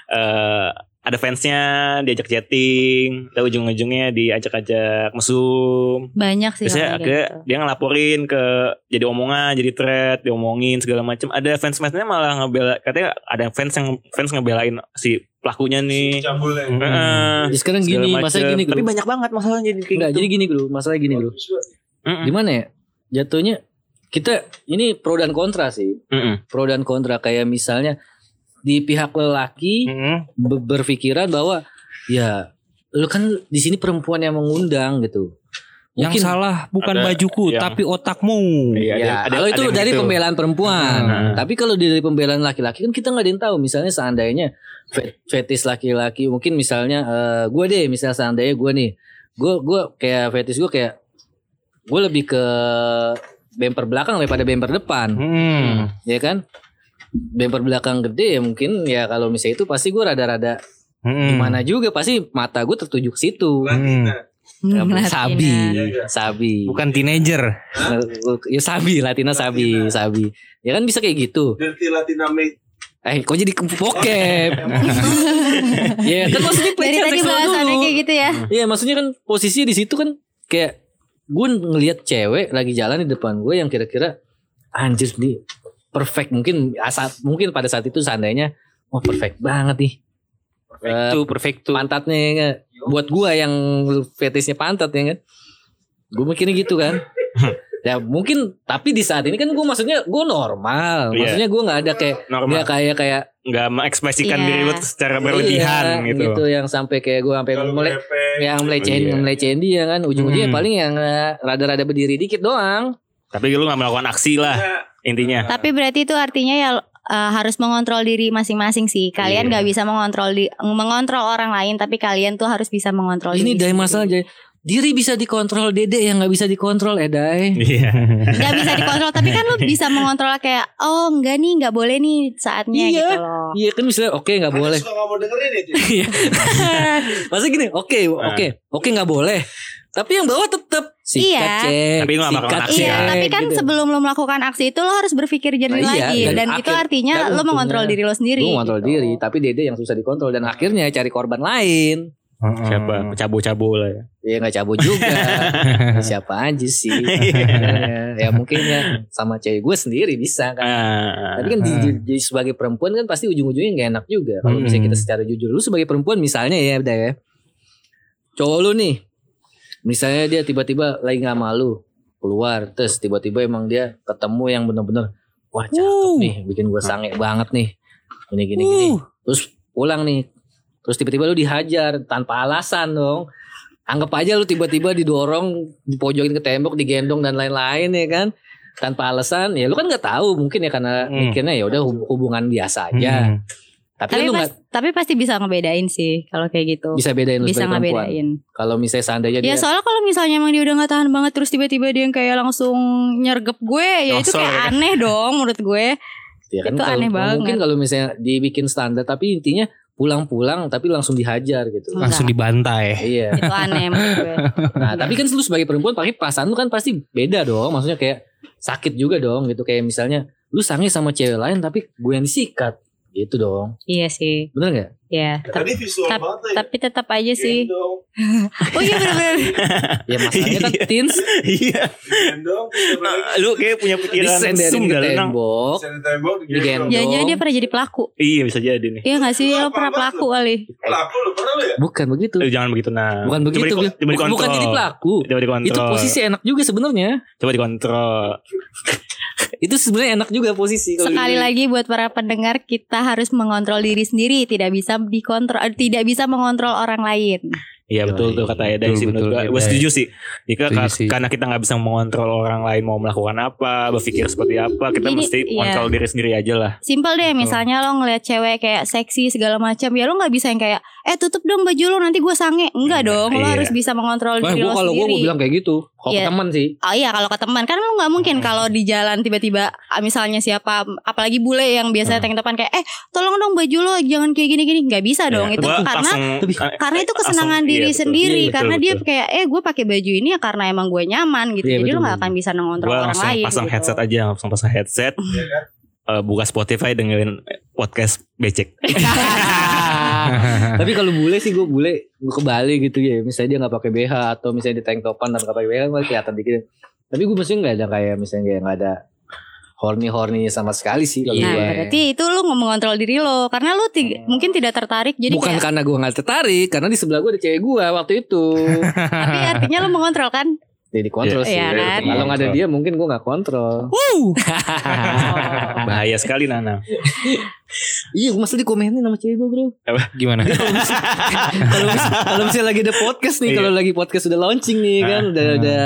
eh ada fansnya diajak chatting dan ujung-ujungnya diajak-ajak mesum
banyak sih
biasanya agak
gitu.
dia ngelaporin ke jadi omongan jadi thread diomongin segala macam ada fans fansnya malah ngebela katanya ada fans yang fans ngebelain si pelakunya nih
cabulnya
Hmm.
Heeh.
Jadi sekarang gini,
macem.
masa gini
tapi banyak banget masalahnya jadi kayak
Enggak,
gitu
jadi gini bro, masalah gini bro.
Mm-mm.
Gimana ya? Jatuhnya kita ini pro dan kontra sih.
Mm-mm.
Pro dan kontra kayak misalnya di pihak lelaki
Mm-mm.
be- berpikiran bahwa ya lu kan di sini perempuan yang mengundang gitu.
Yang salah bukan
ada
bajuku
yang-
tapi otakmu.
Iya,
ya,
ada-
kalau
ada
itu
yang
dari
gitu.
pembelaan perempuan.
Hmm.
Tapi kalau dari pembelaan laki-laki kan kita nggak ada yang tahu. Misalnya seandainya fet- fetis laki-laki, mungkin misalnya eh, gue deh, misalnya seandainya gue nih, gue gue kayak fetis gue kayak gue lebih ke bumper belakang daripada bumper depan,
Hmm.
ya kan? Bumper belakang gede ya mungkin ya kalau misalnya itu pasti gue rada-rada
Hmm.
gimana juga pasti mata gue tertuju ke situ.
Latina
Hmm,
sabi,
Iya, iya.
sabi.
Bukan teenager.
Ya sabi, Latina sabi,
Latina.
sabi. Ya kan bisa kayak gitu.
Dirty Latina Mate
Eh, kok jadi ke bokep? ya kan maksudnya
Dari tadi bahasannya
dulu.
kayak gitu ya.
Iya, maksudnya kan posisinya di situ kan kayak gue ngelihat cewek lagi jalan di depan gue yang kira-kira anjir nih perfect mungkin asal mungkin pada saat itu seandainya wah perfect banget nih Eh,
Itu perfect tuh.
pantatnya ya nggak? buat gua yang fetisnya pantat ya kan gue mikirnya gitu kan ya mungkin tapi di saat ini kan gue maksudnya gue normal
Iya.
maksudnya gue nggak ada kayak
normal
nggak kayak kayak
nggak mengekspresikan
Iya.
diri lu secara berlebihan
iya,
gitu.
yang sampai kayak gue sampai mulai yang melecehin
Iya.
melecehin dia kan ujung-ujungnya
Hmm.
paling yang eh, rada-rada berdiri dikit doang
Tapi lu nggak melakukan aksi lah intinya.
Tapi berarti itu artinya ya uh, harus mengontrol diri masing-masing sih. Kalian
Iya.
nggak bisa mengontrol di mengontrol orang lain, tapi kalian tuh harus bisa mengontrol
ini
diri
dari masalah aja diri bisa dikontrol dede yang nggak bisa dikontrol edai
Iya.
nggak bisa dikontrol tapi kan lu bisa mengontrol kayak oh enggak nih nggak boleh nih saatnya
Iya.
gitu loh
iya kan misalnya oke nggak
Anda
boleh
suka nggak mau dengerin ya?
Iya. Masa gini, oke, oke, oke nggak boleh. Tapi yang bawah tetap sikat
Iya.
cek.
Tapi lu nggak
sikat
melakukan aksi
Iya,
kan?
tapi kan
gitu.
sebelum lo melakukan aksi itu lo harus berpikir jernih
Nah, iya,
lagi
dan
dan, itu
akhir-
artinya
dan
lo mengontrol diri lo sendiri.
Gue ngontrol
gitu.
diri, tapi Dede yang susah dikontrol dan akhirnya cari korban lain.
Siapa? Cabo-cabo lah ya.
Ya nggak cabut juga. Siapa aja sih? Sebenarnya. ya mungkin ya sama cewek gue sendiri bisa kan.
Ah,
Tapi kan di, di- di- sebagai perempuan kan pasti ujung-ujungnya nggak enak juga. Kalau misalnya kita secara jujur, lu sebagai perempuan misalnya ya udah ya, cowok lu nih, misalnya dia tiba-tiba lagi nggak malu keluar, terus tiba-tiba emang dia ketemu yang bener-bener wah cakep nih, bikin gue sange banget nih, gini gini gini, terus pulang nih, terus tiba-tiba lu dihajar tanpa alasan dong. Anggap aja lu tiba-tiba didorong, dipojokin ke tembok, digendong dan lain-lain ya kan tanpa alasan ya lu kan nggak tahu mungkin ya karena
Hmm.
mikirnya ya udah hub- hubungan biasa aja
Hmm.
Tapi,
Tapi
lu
pas,
nggak
tapi pasti bisa ngebedain sih kalau kayak gitu.
bisa bedain lu
bisa
sebagai perempuan
ngebedain.
kalau misalnya seandainya
Ya
dia
soalnya kalau misalnya emang dia udah gak tahan banget terus tiba-tiba dia yang kayak langsung nyergep gue ya itu kayak
ya.
aneh dong menurut gue.
ya kan
itu
kalau-
aneh
mungkin
banget.
kalau misalnya dibikin standar tapi intinya pulang-pulang tapi langsung dihajar gitu
Langsung dibantai.
iya
Itu aneh menurut gue.
nah tapi kan lu sebagai perempuan pakai perasaan lu kan pasti beda dong maksudnya kayak sakit juga dong gitu kayak misalnya lu sange sama cewek lain tapi gue yang disikat gitu dong
Iya sih.
bener nggak
Ya.
Ya, tadi visual
tap-
banget ya.
Tapi tetap aja sih.
Gendong,
Oh iya benar-benar.
ya masalahnya kan
Iya.
teens
Iya.
gendong?
Lu kayak punya pikiran
disenderin
sum
ke
dah lu, Nang.
tembok
Bisa di tembok,
Digendong.
Jangan-jangan dia pernah jadi pelaku.
Iya bisa jadi nih.
Iya gak sih?
Apa
pernah pelaku kali.
Pelaku lu pernah lu ya?
bukan begitu
Eh, jangan begitu nah.
Bukan begitu,
Coba, di, coba
bukan, bukan jadi pelaku.
Coba dikontrol.
Itu posisi enak juga sebenarnya.
Coba dikontrol.
Itu sebenarnya enak juga posisi. kalau
Sekali
gitu.
lagi buat para pendengar kita harus mengontrol diri sendiri, tidak bisa dikontrol, tidak bisa mengontrol orang lain.
Iya betul tuh kata Eda
Betul,
sih
betul,
menurut gua.
Eda.
Gue setuju sih. Jika
Setuju
ka-
sih.
karena kita nggak bisa mengontrol orang lain mau melakukan apa, berpikir seperti apa, kita
Jadi,
mesti
iya.
kontrol diri sendiri aja lah.
Simpel deh, misalnya lo ngeliat cewek kayak seksi segala macam, ya lo nggak bisa yang kayak, eh tutup dong baju lo nanti gue sange. Enggak
Iya,
dong, lo
iya.
harus bisa mengontrol
Wah,
diri
gua
lo
kalau gue
sendiri.
bilang kayak gitu. Kalau
Iya.
ke teman sih.
Oh iya kalau ke teman kan lo nggak mungkin
Hmm.
kalau di jalan tiba-tiba ah, misalnya siapa apalagi bule yang biasanya
Hmm.
tank depan kayak eh tolong dong baju lo jangan kayak gini-gini nggak bisa dong
Iya,
itu
gua
karena
langsung-
karena itu kesenangan
langsung-
diri
iya, betul.
sendiri
Iya, betul,
karena dia
betul.
kayak eh gue pakai baju ini ya karena emang gue nyaman gitu
Iya,
jadi
betul,
lo nggak
betul.
akan bisa mengontrol
Gue
orang
langsung
lain
pasang
gitu.
headset aja, langsung pasang headset.
Iya kan?
eh, buka Spotify dengerin podcast becek.
Tapi kalau bule sih gue bule gue ke Bali gitu ya. Misalnya dia nggak pakai BH atau misalnya di tank topan dan nggak pakai BH kan kelihatan dikit. Tapi gue maksudnya nggak ada kayak misalnya kayak nggak ada horny horny sama sekali sih kalau
Nah,
gue.
berarti itu lu nggak mengontrol diri lo karena lu ti- mungkin tidak tertarik jadi
Bukan
kayak,
karena gue nggak tertarik, karena di sebelah gue ada cewek gue waktu itu.
tapi artinya lu mengontrol kan?
Jadi kontrol sih.
Iya kan?
Kalau nggak ada dia mungkin gue nggak kontrol.
Bahaya sekali Nana.
Iya, masa dikomenin sama cewek gue bro.
Gimana?
Kalau mis- kalau misalnya lagi ada podcast nih,
Iya.
kalau lagi podcast udah launching nih kan, udah
Ah.
udah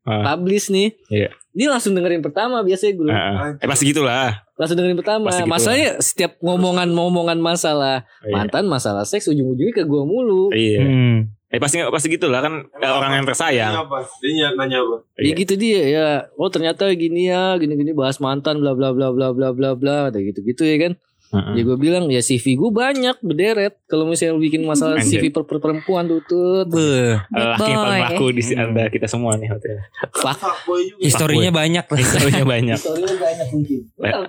Ah.
publish nih.
Iya.
Dia langsung dengerin pertama biasanya gue.
Heeh. Eh pasti gitulah.
Langsung dengerin pertama.
Pasti gitu
Masalahnya setiap ngomongan-ngomongan masalah
Iya.
mantan, masalah seks ujung-ujungnya ke gue mulu.
Iya.
Hmm.
Eh pasti pasti gitulah kan eh, orang yang tersayang.
Nanya apa? Dia ny- nanya apa?
Ya
Iya.
gitu dia ya. Oh ternyata gini ya, gini-gini bahas mantan bla bla bla bla bla bla bla, ada gitu-gitu ya kan.
Heeh.
Ya gue bilang ya CV gue banyak berderet. Kalau misalnya lu bikin masalah
Anjir.
CV per, per- perempuan tuh tuh.
Beuh.
Eh, Laki yang paling laku di
Hmm.
antara kita semua nih hotel.
Juga.
Historinya banyak lah.
Historinya banyak.
Historinya banyak mungkin.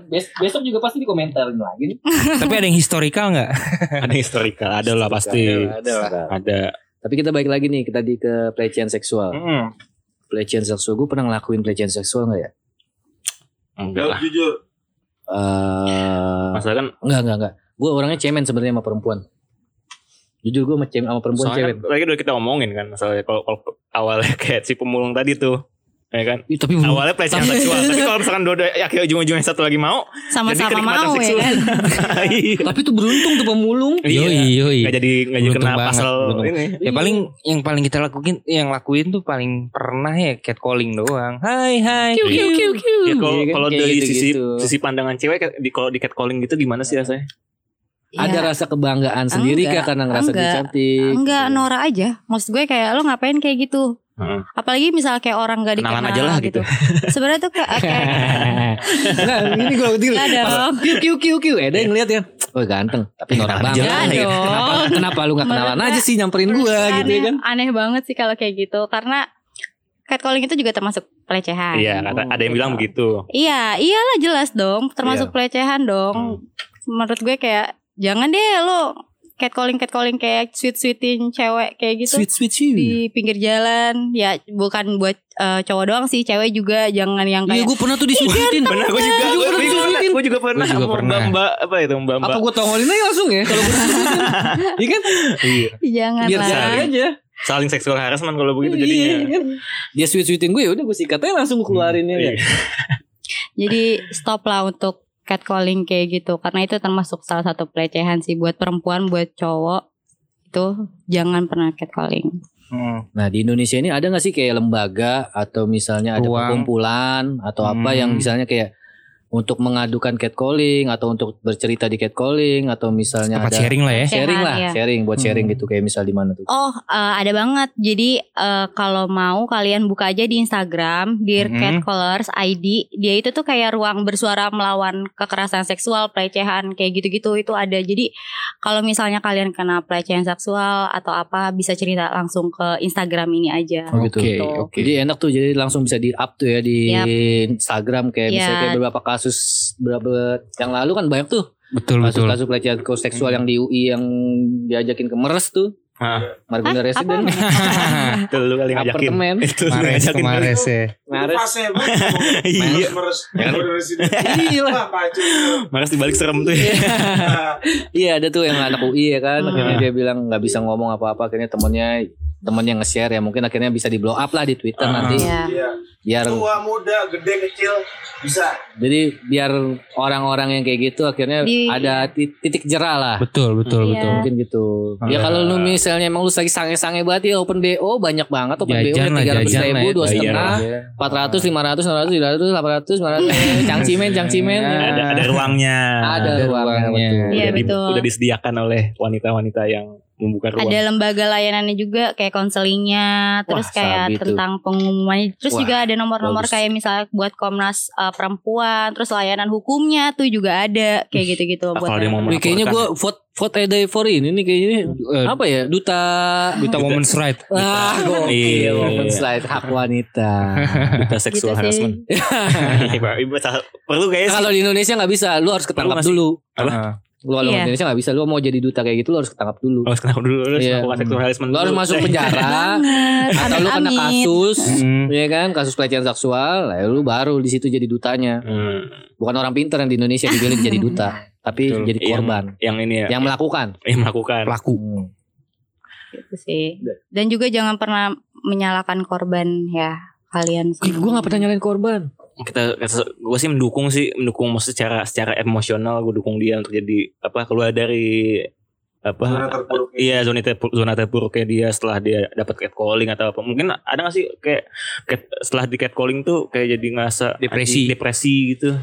Bes- besok juga pasti dikomentarin lagi.
Tapi ada yang historikal nggak?
Ada historical, ada lah pasti.
Ada lah.
Ada.
Tapi kita balik lagi nih ke tadi ke pelecehan seksual.
Hmm.
Pelecehan seksual gue pernah ngelakuin pelecehan seksual nggak ya?
Enggak lah.
jujur.
Eh,
Masalah kan
enggak enggak enggak. Gue orangnya cemen sebenarnya sama perempuan. Jujur gue sama, sama perempuan
soalnya
cewek.
kan, tadi udah kita omongin kan masalahnya kalau, kalau awalnya kayak si pemulung tadi tuh. Ya kan?
Tapi belum-
Awalnya pelecehan seksual, tapi kalau misalkan dua-dua akhir ujung-ujungnya satu lagi mau, jadi
Sama-sama mau ya kan?
Iya.
tapi tuh beruntung tuh pemulung.
Yoi, yoi.
Gak jadi gak jadi kena
banget,
pasal
beruntung.
ini.
Ya paling yang paling kita lakuin yang lakuin tuh paling pernah ya catcalling doang. Hai hai.
Kiu kiu kiu kiu.
Ya kalau
Iya kan,
kalau dari sisi sisi pandangan cewek di kalau di catcalling gitu gimana sih rasanya?
Ada
Ya,
rasa kebanggaan sendiri
Enggak,
kah karena ngerasa
enggak.
cantik?
Enggak Nora aja. Maksud gue kayak lo ngapain kayak gitu?
Heeh.
Apalagi misal kayak orang gak dikenal
Kenalan aja lah gitu.
Sebenarnya tuh kayak, kayak
nah, ini gue ngerti.
Enggak dong.
Kiu kiu kiu kiu. Ada yang ngeliat ya. Oh ganteng, tapi norak
aja
banget.
lah,
Enggak
ya.
Kenapa, kenapa lu gak kenalan aja sih nyamperin gua gitu ya kan?
Aneh banget sih kalau kayak gitu karena catcalling itu juga termasuk pelecehan.
Iya, kata ada yang bilang begitu.
Iya, iyalah jelas dong, termasuk
Iya.
pelecehan dong.
Hmm.
Menurut gue kayak jangan deh lo catcalling catcalling kayak sweet sweetin cewek kayak gitu
Sweet sweet sih.
di pinggir jalan ya bukan buat eh, cowok doang sih cewek juga jangan yang
Iya
kayak
gue pernah tuh disuitin.
Pernah gue juga, gue juga, pernah, gue juga pernah,
Gua juga
sama
pernah.
mbak mbak apa itu mbak mbak.
Apa gue tongolin aja langsung ya kalau gue. Iya kan?
jangan
Biar
lah
aja.
Saling seksual harassment kalau begitu
Iya,
jadinya.
kan? Dia sweet sweetin gue ya udah gue sikat aja langsung gue keluarin ya.
Iya.
Jadi stop lah untuk catcalling kayak gitu karena itu termasuk salah satu pelecehan sih buat perempuan buat cowok itu jangan pernah catcalling.
Hmm.
Nah di Indonesia ini ada gak sih kayak lembaga atau misalnya ada
Ruang.
perkumpulan atau apa
Hmm.
yang misalnya kayak untuk mengadukan catcalling atau untuk bercerita di catcalling atau misalnya
Tempat
ada
sharing lah ya.
sharing lah
ya.
sharing buat sharing
Hmm.
gitu kayak misal di mana tuh
Oh eh, ada banget. Jadi eh, kalau mau kalian buka aja di Instagram Dear
Mhm.
Catcallers ID. Dia itu tuh kayak ruang bersuara melawan kekerasan seksual, pelecehan kayak gitu-gitu itu ada. Jadi kalau misalnya kalian kena pelecehan seksual atau apa bisa cerita langsung ke Instagram ini aja.
Oh gitu.
Oke,
Gitu.
oke.
Jadi enak tuh jadi langsung bisa di up tuh ya di
Yap.
Instagram kayak misalnya
Iya.
kayak beberapa kasus beberapa yang lalu kan banyak tuh
Betul betul.
kasus-kasus pelecehan seksual yang di UI yang diajakin ke Meres tuh Margonda Resident
itu lu kali ngajakin.
apartemen
Itu lu
Mares
ngajakin.
kemares ya.
Mares.
Iya.
Meres meres. Udah sini.
Iya lah.
Mares dibalik serem tuh ya.
Iya ada tuh yang anak UI ya kan
Hmm.
akhirnya dia bilang nggak bisa ngomong apa-apa akhirnya temennya temennya nge-share ya mungkin akhirnya bisa di blow up lah di Twitter
Ah.
nanti
Iya.
Iya.
biar
Tua muda, gede kecil bisa.
jadi biar orang-orang yang kayak gitu akhirnya
Di-
ada tit- titik jerah lah
Betul betul
Iya.
betul.
mungkin gitu ya
Ah.
kalau lu misalnya emang lu lagi sange-sange banget ya open BO banyak banget open BO
lah
tiga ratus ribu
ya.
dua setengah empat ratus lima ratus enam ratus tujuh ratus delapan ratus sembilan ratus cangcimen cangcimen ya.
ada ada ruangnya.
ada
Ada
ruangnya
ruangnya.
betul
Iya,
udah, di-
betul.
udah disediakan oleh wanita-wanita yang membuka ruang.
Ada lembaga layanannya juga kayak konselingnya, terus
Wah,
kayak
tuh.
tentang pengumumannya. Terus
Wah,
juga ada nomor-nomor
bagus.
kayak misalnya buat Komnas uh, perempuan, terus layanan hukumnya tuh juga ada kayak gitu-gitu buat
kalau dia mau
Wih, kayaknya gue vote vote Edai for ini nih kayaknya
Eh,
apa ya duta
Duta Women's Right.
ah
Iya.
gokil women's right hak wanita
Duta seksual
Gitu sih.
harassment. Iya, perlu kayaknya sih.
kalau di Indonesia nggak bisa lu harus ketangkap dulu
Ah.
Lu kalau
Iya.
di Indonesia nggak bisa lu mau jadi duta kayak gitu lu harus ketangkap dulu
Harus kenapa dulu harus
Iya.
melakukan seksual harassment
lu harus masuk penjara atau lu kena kasus
Hmm.
ya kan kasus pelecehan seksual lah lu baru di situ jadi dutanya
Hmm.
bukan orang pintar yang di Indonesia dipilih jadi duta tapi
Betul.
jadi korban
Yang ini ya.
yang melakukan
yang melakukan.
Pelaku.
Hmm.
Gitu sih. Dan juga jangan pernah menyalahkan korban ya kalian
gue gak pernah nyalain korban
kita gue sih mendukung sih mendukung maksudnya secara secara emosional gue dukung dia untuk jadi apa keluar dari apa
Zona terpuruk.
iya zona terpuruk zona terpuruknya dia setelah dia dapat catcalling atau apa mungkin ada gak sih kayak cat- setelah di catcalling tuh kayak jadi ngerasa
Depresi.
depresi gitu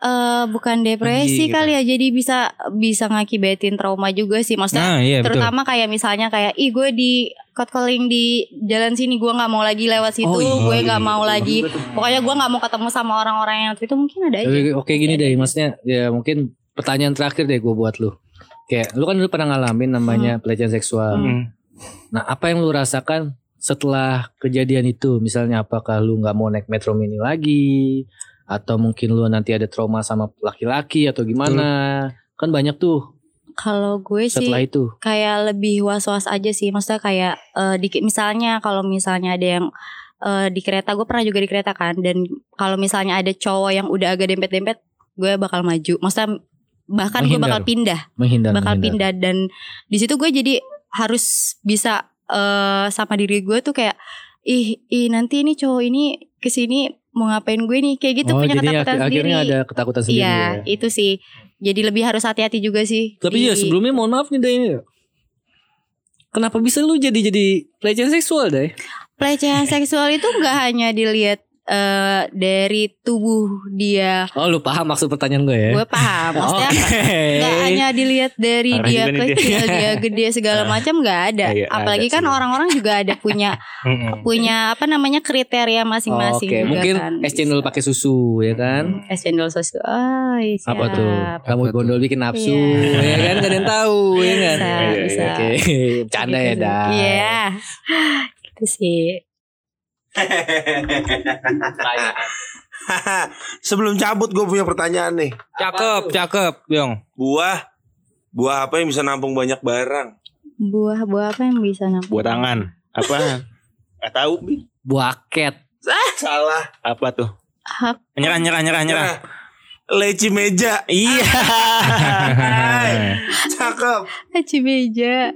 Eh, bukan depresi
gitu.
kali ya, jadi bisa bisa ngakibatin trauma juga sih. Maksudnya
Nah, iya betul.
terutama kayak misalnya kayak ih gue di catcalling di jalan sini gue nggak mau lagi lewat situ
Oh, iya.
gue nggak mau lagi pokoknya gue nggak mau ketemu sama orang-orang yang itu mungkin ada aja
Oke, gini deh maksudnya ya mungkin pertanyaan terakhir deh gue buat lu. Kayak lu kan dulu pernah ngalamin namanya pelecehan seksual.
Hmm.
Nah apa yang lu rasakan setelah kejadian itu? Misalnya apakah lu nggak mau naik metro mini lagi? Atau mungkin lu nanti ada trauma sama laki-laki atau gimana? Kan banyak tuh
kalau gue sih
setelah itu.
kayak lebih was-was aja sih maksudnya kayak eh, dikit misalnya kalau misalnya ada yang eh, di kereta gue pernah juga di kereta kan dan kalau misalnya ada cowok yang udah agak dempet-dempet gue bakal maju maksudnya bahkan gue bakal pindah
Menghindar.
bakal
menghindar.
pindah dan di situ gue jadi harus bisa eh sama diri gue tuh kayak ih ih nanti ini cowok ini ke sini mau ngapain gue nih kayak gitu
oh
punya
jadi
ketakutan
ak-
sendiri
akhirnya ada ketakutan sendiri
iya
ya.
itu sih jadi lebih harus hati-hati juga sih
Tapi
di-
ya sebelumnya mohon maaf nih Day ini. Kenapa bisa lu jadi jadi pelecehan seksual Day?
pelecehan seksual itu nggak hanya dilihat eh, dari tubuh dia
Oh lu paham maksud pertanyaan gue ya?
gue paham maksudnya
Oke.
nggak hanya dilihat dari
Parah
dia
nih dia.
kecil dia gede segala macam nggak ada
Iya,
apalagi
ada
kan orang-orang juga ada punya punya apa namanya kriteria masing-masing
Oke,
juga
mungkin
kan.
es cendol pakai susu ya kan?
es cendol susu oh, siap.
Apa tuh? Kamu
Apa tuh?
gondol bikin nafsu
Iya.
ya kan? Gak ada yang tahu ya kan?
bisa
Iya, iya,
bisa
Oke, bercanda ya
Gitu sih.
dah.
iya itu sih
Sebelum cabut gue punya pertanyaan nih.
Cakep, cakep, Yong.
Gua Buah apa yang bisa nampung banyak barang?
Buah-buah apa yang bisa nampak?
Buat tangan. Apa? Gak tahu, Bi.
Buaket.
Salah.
Apa tuh?
Hak
Nyerah, nyerah, nyerah, nyerah.
Nah, leci meja.
Iya.
Cakep.
Aci beja.